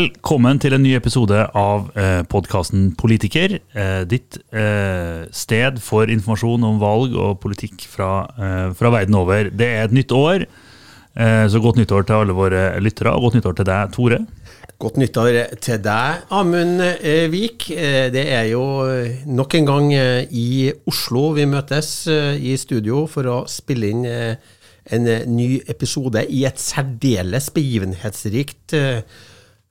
Velkommen til en ny episode av eh, podkasten Politiker. Eh, ditt eh, sted for informasjon om valg og politikk fra, eh, fra verden over. Det er et nytt år, eh, så godt nyttår til alle våre lyttere. Og godt nyttår til deg, Tore. Godt nyttår til deg, Amund eh, Vik. Eh, Det er jo nok en gang i Oslo vi møtes i studio for å spille inn en ny episode i et særdeles begivenhetsrikt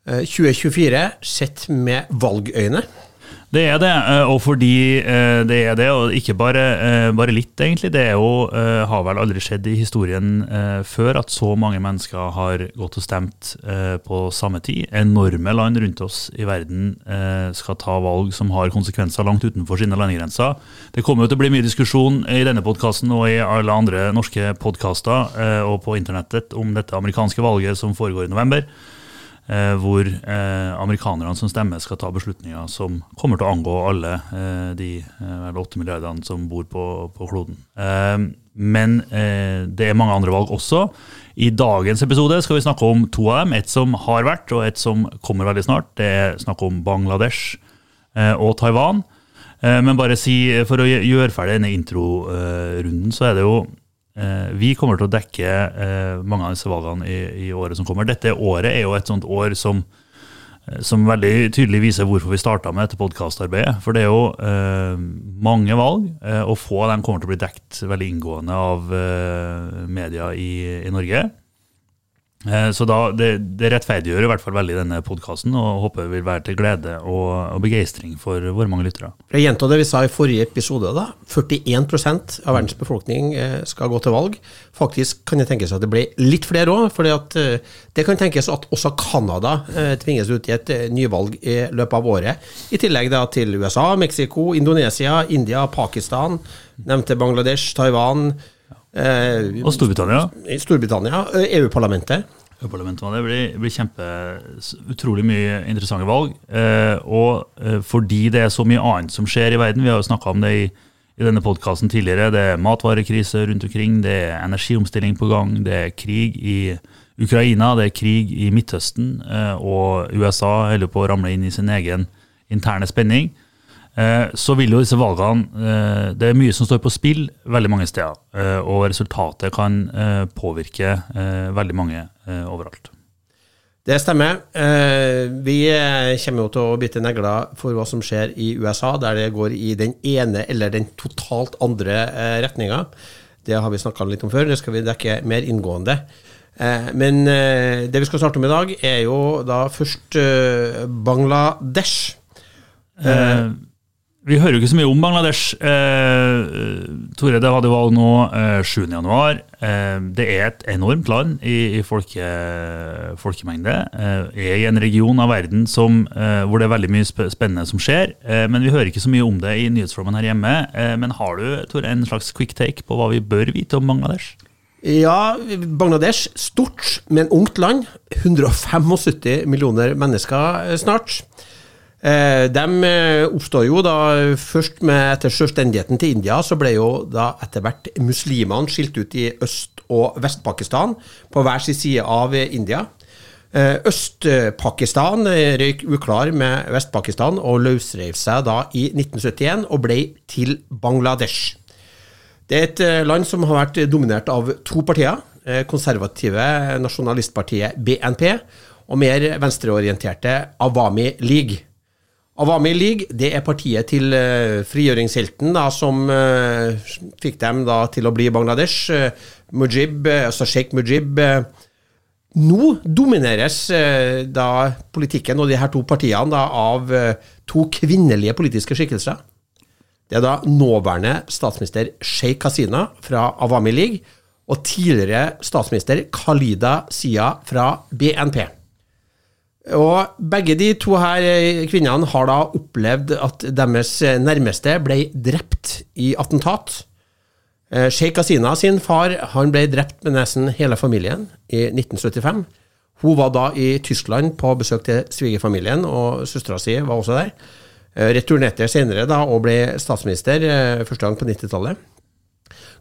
2024 sett med valgøyne. Det er det, eh, og fordi eh, det er det, og ikke bare, eh, bare litt, egentlig. Det jo, eh, har vel aldri skjedd i historien eh, før at så mange mennesker har gått og stemt eh, på samme tid. Enorme land rundt oss i verden eh, skal ta valg som har konsekvenser langt utenfor sine landegrenser. Det kommer jo til å bli mye diskusjon i denne podkasten og i alle andre norske podkaster eh, og på internettet om dette amerikanske valget som foregår i november eh, hvor eh, amerikanerne som stemmer skal ta beslutninger som kommer til å angå alle eh, de eh, åtte milliardene som bor på, på kloden. Eh, men eh, det er mange andre valg også. I dagens episode skal vi snakke om to av dem. Et som har vært, og et som kommer veldig snart. Det er snakk om Bangladesh og Taiwan. Men bare si, for å gjøre ferdig denne introrunden, så er det jo Vi kommer til å dekke eh, mange av disse valgene i, i året som kommer. Dette året er jo et sånt år som, eh, som veldig tydelig viser hvorfor vi starta med dette podkastarbeidet. For det er jo eh, mange valg, eh, og få av dem kommer til å bli dekt veldig inngående av eh, media i, i Norge. Eh, Så da, det, det rettferdiggjør i hvert fall veldig denne podkasten, og håper det vil være til glede og, og begeistring for våre mange lyttere. Jeg gjentar det vi sa i forrige episode. da. 41 av verdens befolkning eh, skal gå til valg. Faktisk kan det tenkes at det blir litt flere òg. For det kan tenkes at også Canada eh, tvinges ut i et eh, nyvalg i løpet av året. I tillegg da til USA, Mexico, Indonesia, India, Pakistan, nevnte Bangladesh, Taiwan. Eh, Og Storbritannia. Storbritannia, eh, EU-parlamentet. EU-parlamentet det. blir, blir kjempe, utrolig mye interessante valg. Eh, og eh, fordi det er så mye annet som skjer i verden, vi har jo snakka om det i, i denne podkasten tidligere, det er matvarekrise rundt omkring, det er energiomstilling på gang, det er krig i Ukraina, det er krig i Midtøsten, eh, og USA holder på å ramle inn i sin egen interne spenning. Eh, så vil jo disse valgene eh, Det er mye som står på spill veldig mange steder. eh, Og resultatet kan påvirke veldig mange overalt. Det stemmer. Vi kommer jo til å bite negler for hva som skjer i USA, der det går i den ene eller den totalt andre retninga. Det har vi snakka litt om før, det skal vi dekke mer inngående. Men det vi skal starte med i dag, er jo da først Bangladesh. Eh, vi hører jo ikke så mye om Bangladesh. Eh, Tore, det hadde valg nå eh, 7.1. Eh, det er et enormt land i, i folke, folkemengde. Eh, er i en region av verden som, eh, hvor det er veldig mye sp spennende som skjer. Eh, men vi hører ikke så mye om det i nyhetsformen her hjemme. Eh, men har du Tore, en slags quick take på hva vi bør vite om Bangladesh? Ja, Bangladesh, stort, men ungt land. 175 millioner mennesker eh, snart. Eh, de eh, oppstår jo da først med etter selvstendigheten til India, så ble jo da etter hvert muslimene skilt ut i Øst- og Vest-Pakistan på hver sin side av India. Eh, Øst-Pakistan eh, røyk uklar med Vest-Pakistan og løsrev seg da i 1971 og ble til Bangladesh. Det er et eh, land som har vært dominert av to partier. Konservative nasjonalistpartiet BNP og mer venstreorienterte Awami League. Awami League det er partiet til eh, frigjøringshelten da, som uh, fikk dem da til å bli Bangladesh. Eh, Mujib, altså Sheikh Mujib. nå domineres da politikken og de her to partiene da, av to kvinnelige politiske skikkelser. Det er da nåværende statsminister Sheikh Hasina fra Awami League og tidligere statsminister Khalida Sia fra BNP. Og begge de to her eh, kvinnene har da opplevd at deres eh, nærmeste ble drept i attentat. Eh, Sheikh Hasina sin far han ble drept med nesten hele familien i 1975. Hun var da i Tyskland på besøk til svigerfamilien, og søstera si var også der. Returnerte senere da og ble statsminister første gang på 90-tallet.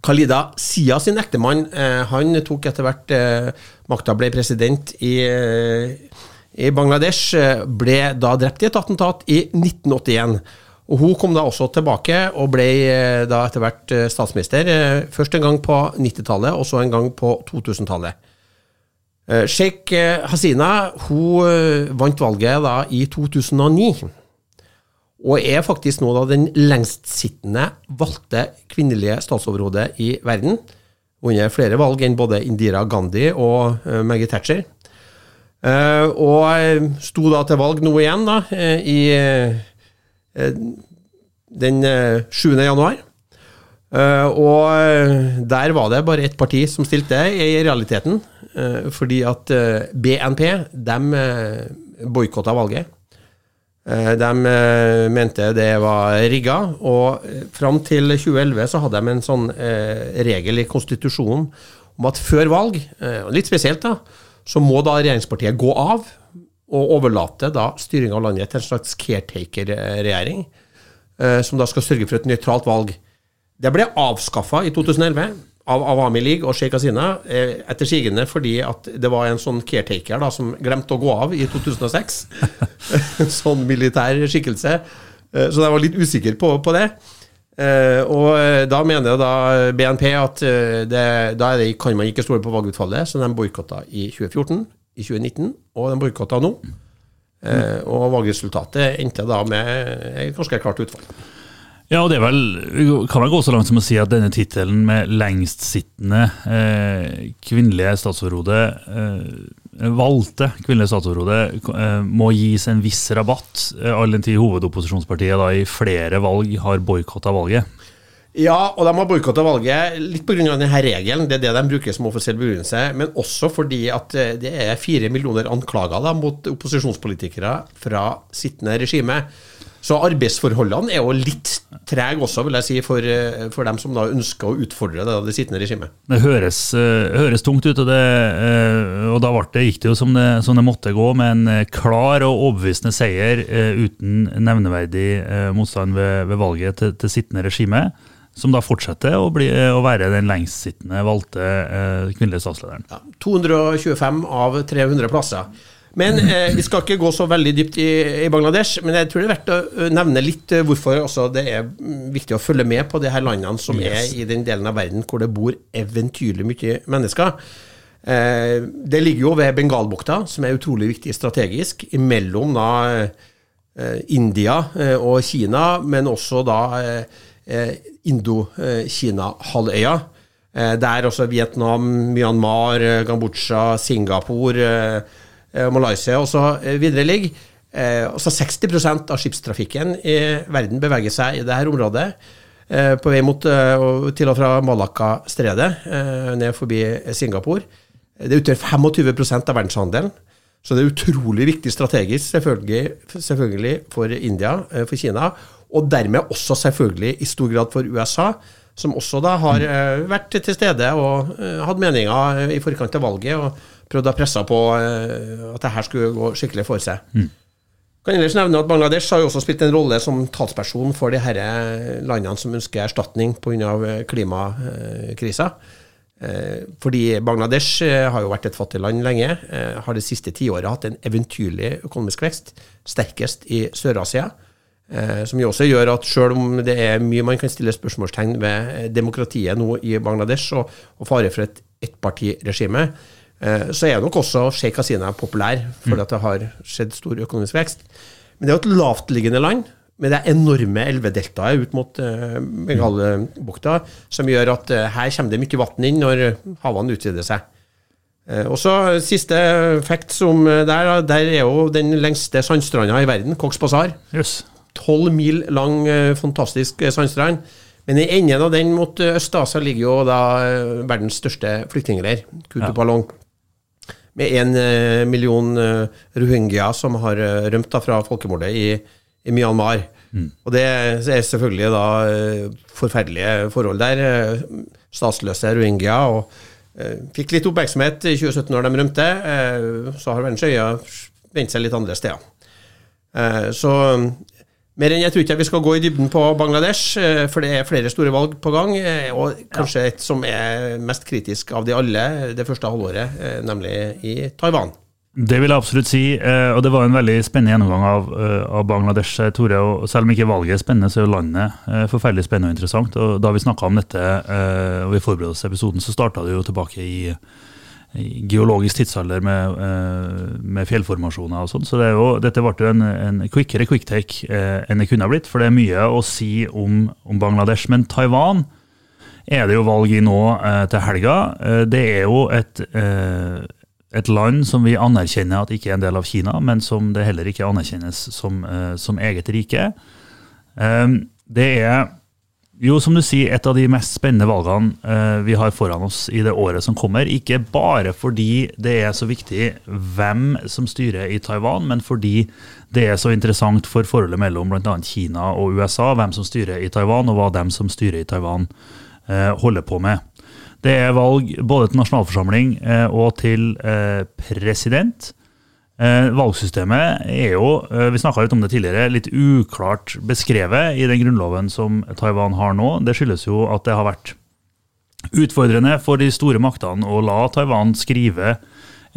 Khalida Sia sin ektemann, han tok etter hvert makta, ble president i, i Bangladesh, eh, ble da drept i et attentat i 1981. Og Hun kom da også tilbake og ble eh, da etter hvert eh, statsminister. Først en gang på 90-tallet, og så en gang på 2000-tallet. Eh, Sheikh Hasina hun vant valget da i 2009. Og er faktisk nå da den lengstsittende valgte kvinnelige statsoverhodet i verden. Under flere valg enn både Indira Gandhi og Maggie Thatcher. Eh, og sto da til valg nå igjen, da, eh, i uh, den eh, 7. januar. Uh, og der var det bare ett parti som stilte, i realiteten. fordi at BNP, de uh, boikotta valget. De mente det var rigga, og fram til 2011 så hadde de en sånn regel i konstitusjonen om at før valg, litt spesielt da, så må da regjeringspartiet gå av og overlate da styringa av landet til en slags caretaker-regjering, eh, som da skal sørge for et nøytralt valg. Det ble avskaffa i 2011 av Awami League og Sheikh Hasina, eh, etter sigende fordi at det var en sånn caretaker da, som glemte å gå av i 2006. en sånn militær skikkelse. Eh, Så jeg var litt usikker på, på det. Eh, og eh, da mener da BNP at eh, det, da det, kan man ikke stole på valgutfallet, så de boikotta i 2014, i 2019, og de boikotta nå. Uh, og valgresultatet endte da med et ganske klart utfall. Ja, og det er vel, kan vel gå så langt som å si at denne tittelen med lengstsittende eh, kvinnelige statsoverhode, eh, valgte kvinnelige statsoverhode, eh, må gis en viss rabatt, eh, all den tid hovedopposisjonspartiet da i flere valg har boikotta valget. Ja, og de har boikotta valget litt pga. denne regelen. Det er det de bruker som offisiell begrunnelse. Men også fordi at eh, det er fire millioner anklager da, mot opposisjonspolitikere fra sittende regime. Så arbeidsforholdene er jo litt trege også, vil jeg si, for, eh, for dem som da ønsker å utfordre det, det sittende regimet. Det høres, eh, høres tungt ut, og, det, eh, og da det, gikk det jo som det, som det måtte gå, med en klar og overbevisende seier uten nevneverdig motstand ved, ved valget til, til sittende regime, som da fortsetter å, bli, å være den lengstsittende valgte kvinnelige statslederen. Ja, 225 av 300 plasser. Men eh, vi skal ikke gå så veldig dypt i, i Bangladesh, men jeg tror det er verdt å nevne litt hvorfor også det er viktig å følge med på de her landene som Yes. er i den delen av verden hvor det bor eventyrlig mye mennesker. Eh, det ligger jo ved Bengalbukta, som er utrolig viktig strategisk, mellom da eh, India og Kina, men også da Indo-Kina-halvøya. Eh, der også Vietnam, Myanmar, Kambodsja, Singapore, eh, Malaysia og så eh, videre ligger. Også 60% av skipstrafikken i verden beveger seg i dette området. Eh, på vei mot, til og fra Malacca-stredet, eh, ned forbi Singapore. Det utgjør 25% av verdenshandelen. Så det er utrolig viktig strategisk, selvfølgelig, selvfølgelig for India, for Kina, og dermed også selvfølgelig i stor grad for USA, som også da har vært til stede og hatt meninger i forkant av valget og prøvd å presse på eh, at det her skulle gå skikkelig for seg. Kan ellers nevne at Bangladesh har jo også spilt en rolle som talsperson for de disse landene som ønsker erstatning pga. klimakrisa. Eh, Fordi Bangladesh eh, har jo vært et fattig land lenge. eh, Har det siste tiåret hatt en eventyrlig økonomisk vekst. Sterkest i Sør-Asia. eh, Som jo også gjør at selv om det er mye man kan stille spørsmålstegn ved eh, demokratiet nå i Bangladesh, og, og fare for et ettpartiregime, eh, så er nok også Sheikh Hasina populær fordi at det har skjedd stor økonomisk vekst. Men det er jo et lavtliggende land med det enorme elvedeltaet ut mot uh, Bengalbukta, som gjør at eh, her kommer det mye vann inn når havene utvider seg. Eh, og så Siste fact som eh, der, der er jo den lengste sandstranda i verden, Cox Bazar. Tolv mil lang, eh, fantastisk eh, sandstrand. Men i enden av den mot eh, øst da, så ligger jo da eh, verdens største flyktningleir, Kutupalong. Med en eh, million eh, rohingya som har eh, rømt fra folkemordet i, i Myanmar. Og det er selvfølgelig da forferdelige forhold der. Statsløse rohingya. og Fikk litt oppmerksomhet i 2017 når de rømte. Så har verdens øyne vendt seg litt andre steder. Så Mer enn jeg tror ikke vi skal gå i dybden på Bangladesh, eh, for det er flere store valg på gang. eh, Og kanskje et som er mest kritisk av de alle det første halvåret, eh, nemlig i Taiwan. Det vil jeg absolutt si, eh, og det var en veldig spennende gjennomgang av, eh, av Bangladesh. eh, Tore, og Selv om ikke valget er spennende, så er jo landet eh, forferdelig spennende og interessant. og Da vi snakka om dette eh, og vi forberedte oss til episoden, så starta det jo tilbake i geologisk tidsalder med, eh, med fjellformasjoner og sånn. Så det jo, dette ble jo en, en quickere quicktake eh, enn det kunne ha blitt, for det er mye å si om, om Bangladesh. Men Taiwan er det jo valg i nå eh, til helga. Det er jo et et land som vi anerkjenner at ikke er en del av Kina, men som det heller ikke anerkjennes som, som eget rike. Det er jo, som du sier, et av de mest spennende valgene uh, vi har foran oss i det året som kommer. Ikke bare fordi det er så viktig hvem som styrer i Taiwan, men fordi det er så interessant for forholdet mellom bl.a. Kina og USA, hvem som styrer i Taiwan, og hva dem som styrer i Taiwan uh, holder på med. Det er valg både til nasjonalforsamling uh, og til president. Eh, valgsystemet er jo, eh, vi snakka litt om det tidligere, litt uklart beskrevet i den grunnloven som Taiwan har nå. Det skyldes jo at det har vært utfordrende for de store maktene å la Taiwan skrive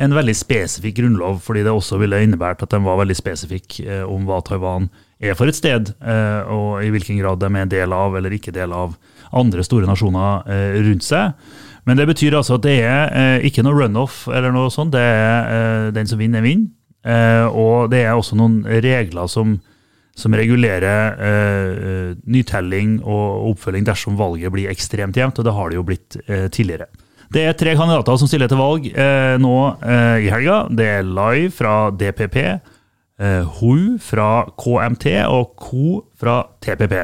en veldig spesifikk grunnlov, fordi det også ville innebært at den var veldig spesifikk eh, om hva Taiwan er for et sted, eh, og i hvilken grad de er del av eller ikke del av andre store nasjoner eh, rundt seg. Men det betyr altså at det er eh, ikke noe runoff eller noe sånt. Det er eh, den som vinner, vinner. Eh, og det er også noen regler som, som regulerer nytelling og oppfølging dersom valget blir ekstremt jevnt, og det har det jo blitt tidligere. Det er tre kandidater som stiller til valg eh, nå eh, i helga. Det er Lai fra DPP, eh, Hu fra KMT og Ko fra TPP.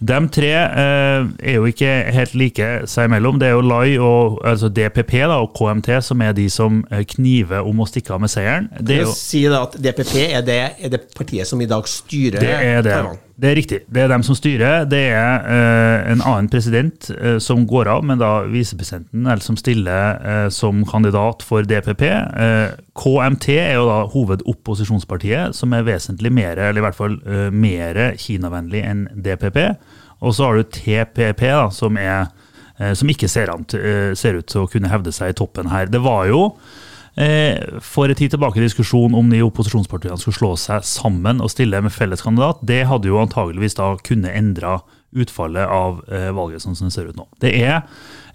De tre eh, er jo ikke helt like seg imellom. Det er jo Lai og altså DPP da, og KMT som er de som eh, kniver om å stikke av med seieren. Det er jo, si da at DPP er det, er det partiet som i dag styrer det er det. Taiwan. Det er riktig. Det er dem som styrer. Det er eh, en annen president eh, som går av, men da visepresidenten eller som stiller eh, som kandidat for DPP. Eh, KMT er jo da hovedopposisjonspartiet, som er vesentlig mer, eller i hvert fall eh, mer Kina-vennlig enn DPP. Og så har du TPP, da, som, er, eh, som ikke ser, an, ser ut til å kunne hevde seg i toppen her. Det var jo for en tid tilbake diskusjon om de opposisjonspartiene skulle slå seg sammen og stille med felles kandidat. Det hadde jo antageligvis da kunne endra utfallet av eh, valget sånn som det ser ut nå. Det er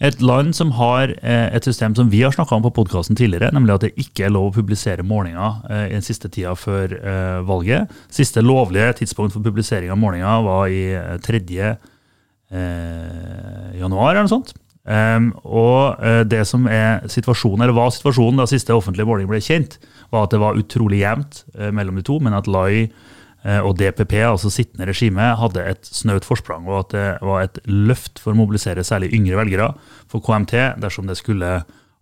et land som har eh, et system som vi har snakka om på podkasten tidligere, nemlig at det ikke er lov å publisere målinger eh, i den siste tida før eh, valget. Siste lovlige tidspunkt for publisering av målinger var i eh, 3. Eh, januar eller noe sånt. Um, og eh, det som er situasjonen, eller var situasjonen da siste offentlige måling ble kjent, var at det var utrolig jevnt uh, mellom de to, men at Lai uh, og DPP, altså sittende regime, hadde et snaut forsprang, og at det var et løft for å mobilisere særlig yngre velgere for KMT dersom det skulle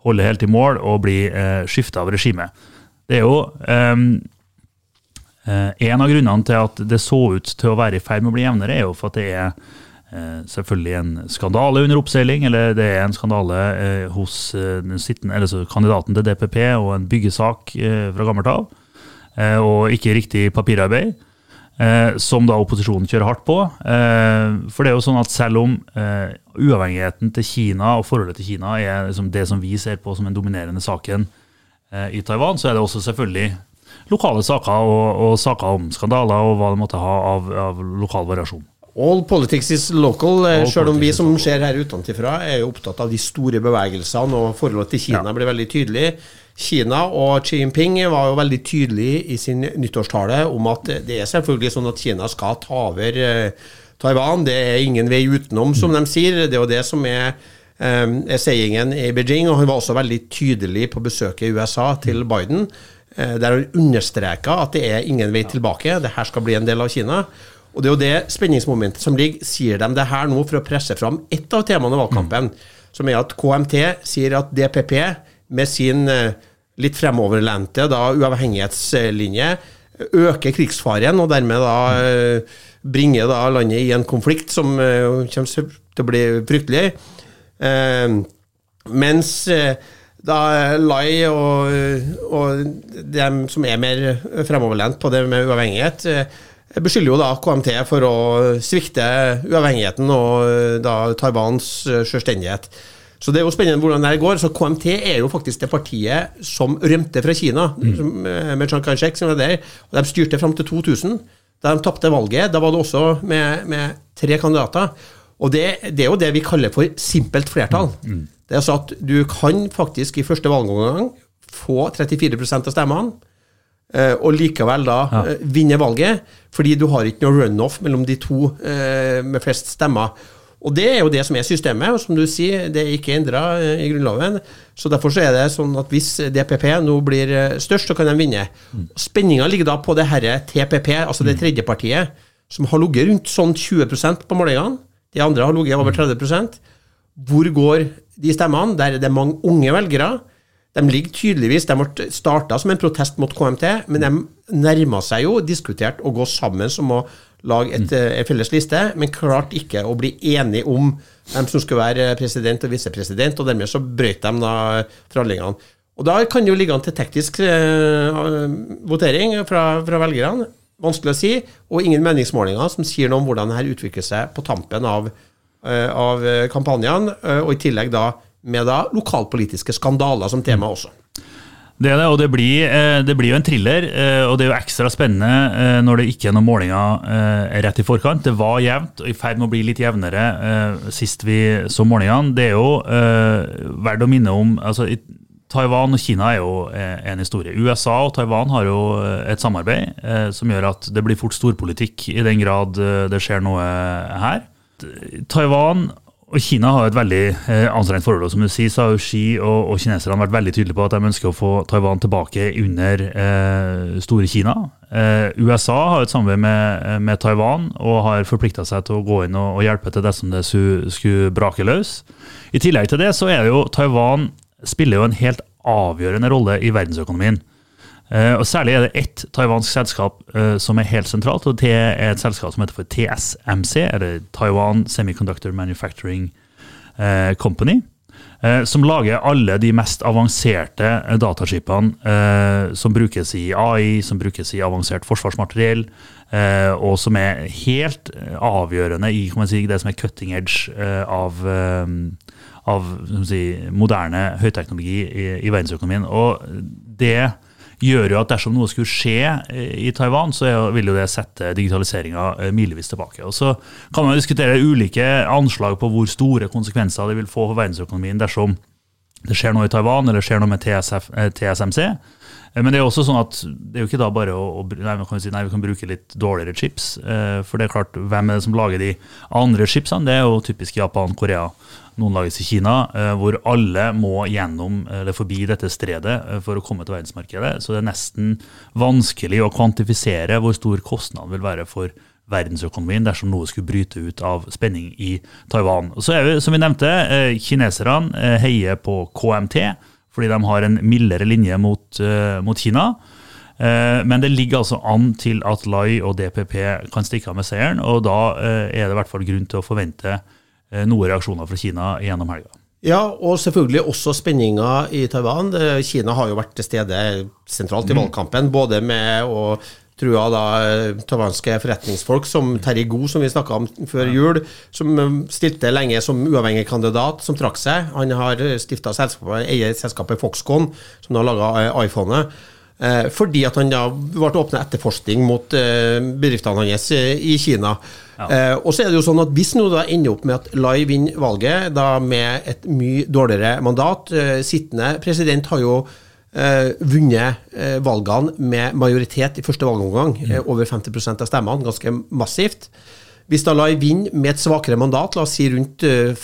holde helt i mål og bli uh, skifta av regime. Det er jo um, uh, En av grunnene til at det så ut til å være i ferd med å bli jevnere, er jo for at det er selvfølgelig en skandale under oppseiling, eller det er en skandale eh, hos eh, sittende, kandidaten til DPP og en byggesak eh, fra gammelt av, eh, og ikke riktig papirarbeid. Eh, som da opposisjonen kjører hardt på. Eh, for det er jo sånn at selv om eh, uavhengigheten til Kina og forholdet til Kina er liksom det som vi ser på som den dominerende saken eh, i Taiwan, så er det også selvfølgelig lokale saker og, og saker om skandaler og hva det måtte ha av, av lokal variasjon. All politics is local, eh, selv om vi som ser her utenfra er jo opptatt av de store bevegelsene, og forholdet til Kina Ja. blir veldig tydelig. Kina og Xi Jinping var jo veldig tydelig i sin nyttårstale om at det er selvfølgelig sånn at Kina skal ta over eh, Taiwan. Det er ingen vei utenom, som de sier. Det er jo det som er eh, er seingen i Beijing. Og han var også veldig tydelig på besøket i USA til Biden, eh, der han understreka at det er ingen vei tilbake. Det her skal bli en del av Kina. Og det er jo det spenningsmomentet som ligger. Sier de det her nå for å presse fram ett av temaene i valgkampen, som er at KMT sier at DPP med sin eh, litt fremoverlente da, uavhengighetslinje øker krigsfaren, og dermed da eh, bringer da landet i en konflikt som eh, kommer til å bli fryktelig. Eh, mens eh, da Lai og, og dem som er mer fremoverlent på det med uavhengighet, eh, beskylder jo da KMT for å svikte uavhengigheten og da Taiwans selvstendighet. Så det er jo spennende hvordan det går. Så KMT er jo faktisk det partiet som rømte fra Kina, mm. med Chiang Kai-shek som var der. Og de styrte fram til 2000. Da de tapte valget, da var det også med, med tre kandidater. Og det, det, er jo det vi kaller for simpelt flertall. Mm. Det er altså at du kan faktisk i første valgomgang få 34 av stemmene, eh, og likevel da ja. Eh, vinne valget, fordi du har ikke noe runoff mellom de to eh, med flest stemmer. Og Det er jo det som er systemet, og som du sier, det er ikke endra i Grunnloven. så Derfor så er det sånn at hvis DPP nå blir størst, så kan de vinne. Mm. Spenninga ligger da på det herre TPP, altså det mm. tredje partiet, som har ligget rundt sånn 20% på målingene. De andre har ligget over 30 mm. Hvor går de stemmene? Der er det mange unge velgere. De ligger tydeligvis De ble starta som en protest mot KMT, men de nærma seg jo diskutert å gå sammen som å lage et, mm. en felles liste, men klarte ikke å bli enige om hvem som skulle være president og visepresident, og dermed så brøt de da forhandlingene. Og Da kan det jo ligge an til teknisk votering fra, fra, velgerne. Vanskelig å si. Og ingen meningsmålinger som sier noe om hvordan dette utvikler seg på tampen av, av kampanjene, og i tillegg da med da lokalpolitiske skandaler som tema også. Det er det, og det blir, eh, blir, jo en thriller. Eh, og det er jo ekstra spennende eh, når det ikke er noen målinger rett i forkant. Det var jevnt og i ferd med å bli litt jevnere sist vi så målingene. Det er jo verdt å minne om altså, Taiwan og Kina er jo en historie. USA og Taiwan har jo et samarbeid som gjør at det blir fort storpolitikk i den grad det skjer noe her. Taiwan og Kina har et veldig eh, anstrengt forhold. og Som du sier, så har jo Xi og, og, kineserne vært veldig tydelige på at de ønsker å få Taiwan tilbake under eh, store Kina. Eh, USA har et samarbeid med, med, Taiwan og har forplikta seg til å gå inn og, og hjelpe til dersom det skulle, skulle brake løs. I tillegg til det så er det jo Taiwan spiller jo en helt avgjørende rolle i verdensøkonomien. Uh, og Særlig er det ett taiwansk selskap uh, som er helt sentralt, og det er et selskap som heter for TSMC, eller Taiwan Semiconductor Manufacturing uh, Company. som lager alle de mest avanserte dataskipene som brukes i AI, som brukes i avansert forsvarsmateriell, og som er helt avgjørende i si, det som er cutting edge av, av si, moderne høyteknologi i, i verdensøkonomien. Og det gjør jo at dersom noe skulle skje eh, i Taiwan, så vil jo det sette digitaliseringa eh, milevis tilbake. Og Så kan man diskutere ulike anslag på hvor store konsekvenser det vil få for verdensøkonomien dersom det skjer noe i Taiwan eller det skjer noe med TSF, eh, TSMC. Men det er også sånn at det er jo ikke da bare å, å nei, kan si, nei, vi kan bruke litt dårligere chips. For det er klart, hvem er det som lager de andre chipsene? Det er jo typisk Japan, Korea noen lages i Kina, eh, hvor alle må gjennom eller forbi dette stredet eh, for å komme til verdensmarkedet. Så det er nesten vanskelig å kvantifisere hvor stor kostnaden vil være for verdensøkonomien dersom noe skulle bryte ut av spenning i Taiwan. Og så er vi, som vi nevnte, eh, Kineserne heier på KMT fordi de har en mildere linje mot, mot Kina. Men det ligger altså an til at Lai og DPP kan stikke av med seieren, og da er det i hvert fall grunn til å forvente Eh, noen reaksjoner fra Kina gjennom helga. Ja, og selvfølgelig også spenninga i Taiwan. Eh, Kina har jo vært til stede sentralt i mm. valgkampen, både med å trua da tavanske taiwanske forretningsfolk som Terje Goe, som vi snakka om før jul, som stilte lenge som uavhengig kandidat, som trakk seg. Han har stifta selskapet, eier selskapet Foxconn, som har laga iPhonet. fordi at han da ble åpna etterforskning mot bedriftene hans i Kina. Ja. og så er det jo sånn at Hvis nå da ender opp med at Lai vinner valget da med et mye dårligere mandat eh, Sittende president har jo eh, vunnet eh, valgene med majoritet i første valgomgang. Mm. Eh, over 50% av stemmene, ganske massivt. Hvis da Lai vinner med et svakere mandat, la oss si rundt 36-37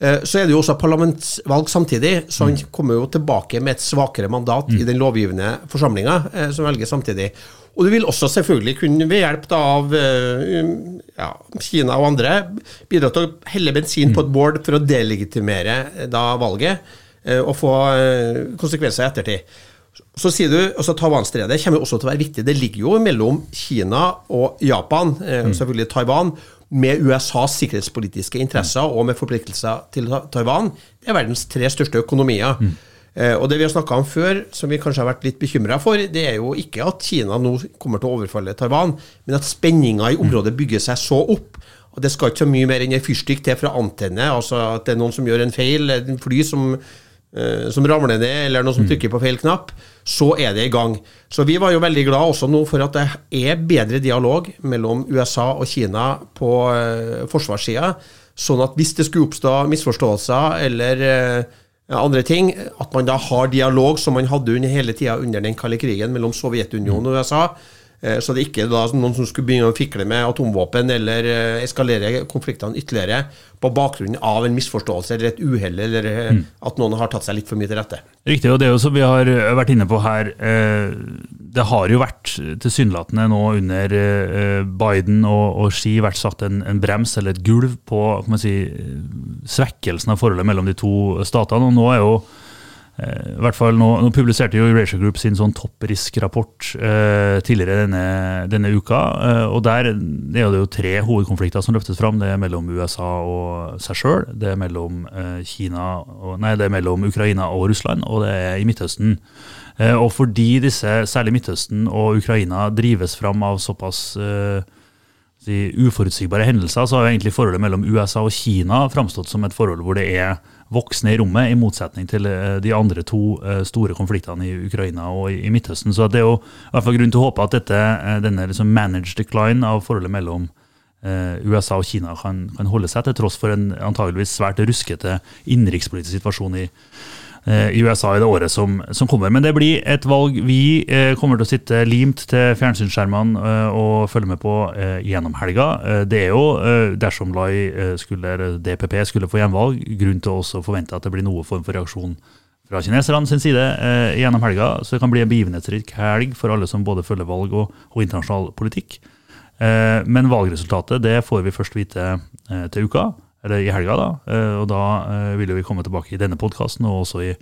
eh, så er det jo også parlamentsvalg samtidig, så han mm. kommer jo tilbake med et svakere mandat mm. i den lovgivende forsamlinga som velger samtidig. Og du vil også selvfølgelig kunne ved hjelp av eh, ja, Kina og andre bidra til å helle bensin på et bål for å delegitimere eh, da valget eh, og få konsekvenser i ettertid. Så sier du, også Taiwan-stredet kommer også til å være viktig. Det ligger jo mellom Kina og Japan, og selvfølgelig Taiwan, med USAs sikkerhetspolitiske interesser og med forpliktelser til Taiwan. Det er verdens tre største økonomier. Mm. Eh, og det vi har snakka om før, som vi kanskje har vært litt bekymra for, det er jo ikke at Kina nå kommer til å overfalle Taiwan, men at spenninga i området bygger seg så opp. Og det skal ikke så mye mer enn en fyrstikk til fra antenne, altså at det er noen som gjør en feil, en fly som Eh, som ramler ned, eller noen som mm. trykker på feil knapp, så er det i gang. Så vi var jo veldig glad også nå for at det er bedre dialog mellom USA og Kina på uh, forsvarssida, sånn at hvis det skulle oppstå misforståelser eller andre ting, at man da har dialog som man hadde under hele tida under den kalde krigen mellom Sovjetunionen og USA. Eh, så det er ikke da noen som skulle begynne å fikle med atomvåpen eller eh, eskalere konfliktene ytterligere på bakgrunn av en misforståelse eller et uhell, eller eh, mm. at noen har tatt seg litt for mye til rette. Riktig, og det er jo som vi har vært inne på her, det har jo vært tilsynelatende nå under Biden og, Xi vært satt en, en, brems eller et gulv på si, svekkelsen av forholdet mellom de to statene. og nå er jo i hvert fall nå, nå, publiserte jo Erasure Group sin sånn topprisk-rapport eh, tidligere denne, denne uka. Eh, og Der er det jo tre hovedkonflikter som løftes fram. Det er mellom USA og seg sjøl. Det er mellom eh, det er mellom Ukraina og Russland, og det er i Midtøsten. Eh, og fordi disse, særlig Midtøsten og Ukraina, drives fram av såpass eh, uforutsigbare hendelser, så har egentlig forholdet mellom USA og Kina framstått som et forhold hvor det er voksne i rommet, i motsetning til eh, de andre to eh, store konfliktene i Ukraina og i Midtøsten. Så det er jo i hvert fall grunn til å håpe at dette, eh, denne liksom managed decline av forholdet mellom USA og Kina kan, kan holde seg, til tross for en antageligvis svært ruskete innenrikspolitisk situasjon i Eh, i USA i det året som, som, kommer. Men det blir et valg vi eh, kommer til å sitte limt til fjernsynsskjermene eh, og følge med på eh, gjennom helga. Eh, det er jo, eh, dersom Lai skulle, DPP skulle få gjenvalg, grunn til å også forvente at det blir noe form for reaksjon fra kineserne sin side gjennom helga. Så det kan bli en begivenhetsrik helg for alle som både følger valg og, og internasjonal politikk. men valgresultatet det får vi først vite til uka eller i helga. da, eh, og Da eh, vil vi komme tilbake i denne podkasten, og også i,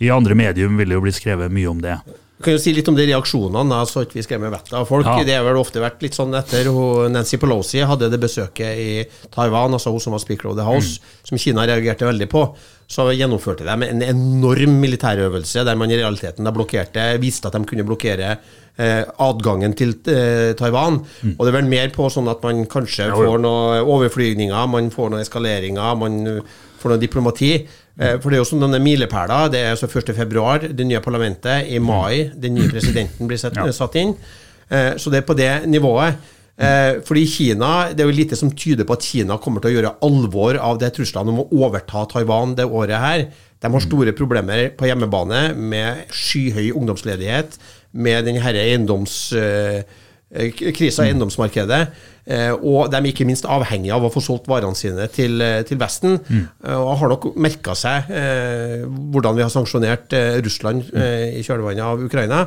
i, andre medium vil det jo bli skrevet mye om det. Du kan jo si litt om de reaksjonene, så ikke vi skremmer vettet av folk. Ja. Det har vel ofte vært litt sånn etter Nancy Pelosi hadde det besøket i Taiwan, altså hun som var speaker of the house, mm. som Kina reagerte veldig på. Så gjennomførte de en enorm militærøvelse der man i realiteten da blokkerte, viste at de kunne blokkere eh, adgangen til eh, Taiwan. Mm. Og det er vel mer på sånn at man kanskje får noen overflygninger, man får noen eskaleringer, man får noe diplomati. Eh, for det er jo sånn denne milepæler. Det er altså 1.2, det nye parlamentet. I mai den nye presidenten blir satt, satt inn. Eh, så det er på det nivået. Eh, fordi Kina, Det er jo lite som tyder på at Kina kommer til å gjøre alvor av det truslene om å overta Taiwan det året her. De har store problemer på hjemmebane med skyhøy ungdomsledighet, med denne eiendomskrisa i eiendomsmarkedet. Eh, og de er ikke minst avhengige av å få solgt varene sine til, eh, til Vesten. Mm. Eh, og har nok merka seg eh, hvordan vi har sanksjonert eh, Russland eh, i kjølvannet av Ukraina.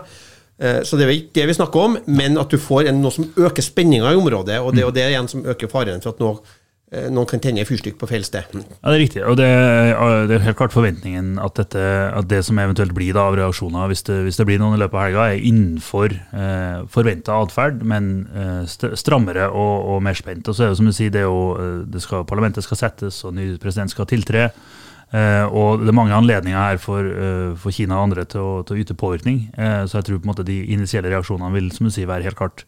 Så det er ikke det vi snakker om, men at du får en, noe som øker spenninga i området. Og det, og det er igjen som øker faren for at noe Eh, noen kan tenne fyrstykk på feil sted. Ja, Det er riktig. og Det, det er helt klart forventningen at, dette, at, det som eventuelt blir da av reaksjoner, hvis det, hvis det, blir noen i løpet av helga, er innenfor eh, forventa atferd, men eh, strammere og, og, mer spent. Og så er det som du sier, det er jo, eh, det skal, Parlamentet skal settes, og ny president skal tiltre. Eh, og Det er mange anledninger her for, eh, for Kina og andre til å, til å yte påvirkning. så jeg tror på en måte de initielle reaksjonene vil som du sier, være helt klart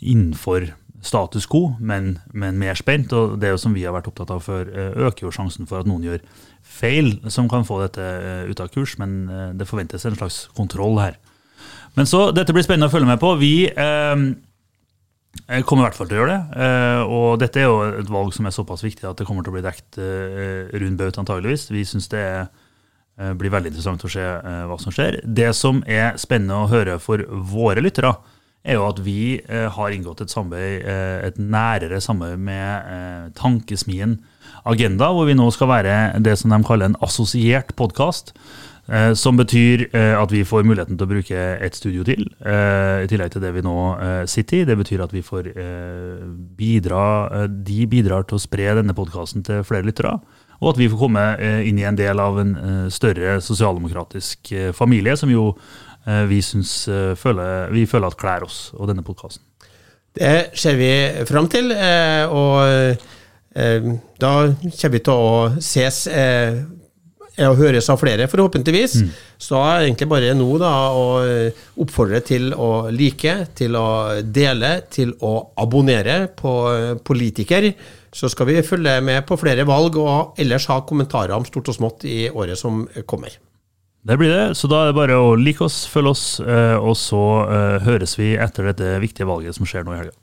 innenfor status quo, men, men, mer spent. Og det som vi har vært opptatt av før, eh, øker jo sjansen for at noen gjør feil som kan få dette eh, ut av kurs, men eh, det forventes en slags kontroll her. Men så, Dette blir spennende å følge med på. Vi eh, kommer i hvert fall til å gjøre det. Eh, og dette er jo et valg som er såpass viktig at det kommer til å bli dekt eh, rund baut, antageligvis. Vi syns det er, blir veldig interessant å se hva som skjer. Det som er spennende å høre for våre lyttere, er jo at vi eh, har inngått et samarbeid, eh, et nærere samarbeid med eh, Tankesmien Agenda, hvor vi nå skal være det som de kaller en assosiert podkast. Eh, som betyr eh, at vi får muligheten til å bruke et studio til, eh, i tillegg til det vi nå sitter i. Det betyr at vi får bidra De bidrar til å spre denne podkasten til flere lyttere. Og at vi får komme inn i en del av en større sosialdemokratisk familie, som jo Eh, vi, synes, eh, føler, vi føler at klær oss og denne podkasten. Det ser vi fram til. Eh, og da kommer vi til å ses å høres av flere, forhåpentligvis. Så da er det egentlig bare nå da å eh, oppfordre til å like, til å dele, til å abonnere på eh, Politiker. Så skal vi følge med på flere valg, og ellers ha kommentarer om stort og smått i året som kommer. Det blir det, så da er det bare å like oss, følge oss, eh, og så høres vi etter dette viktige valget som skjer nå i helga.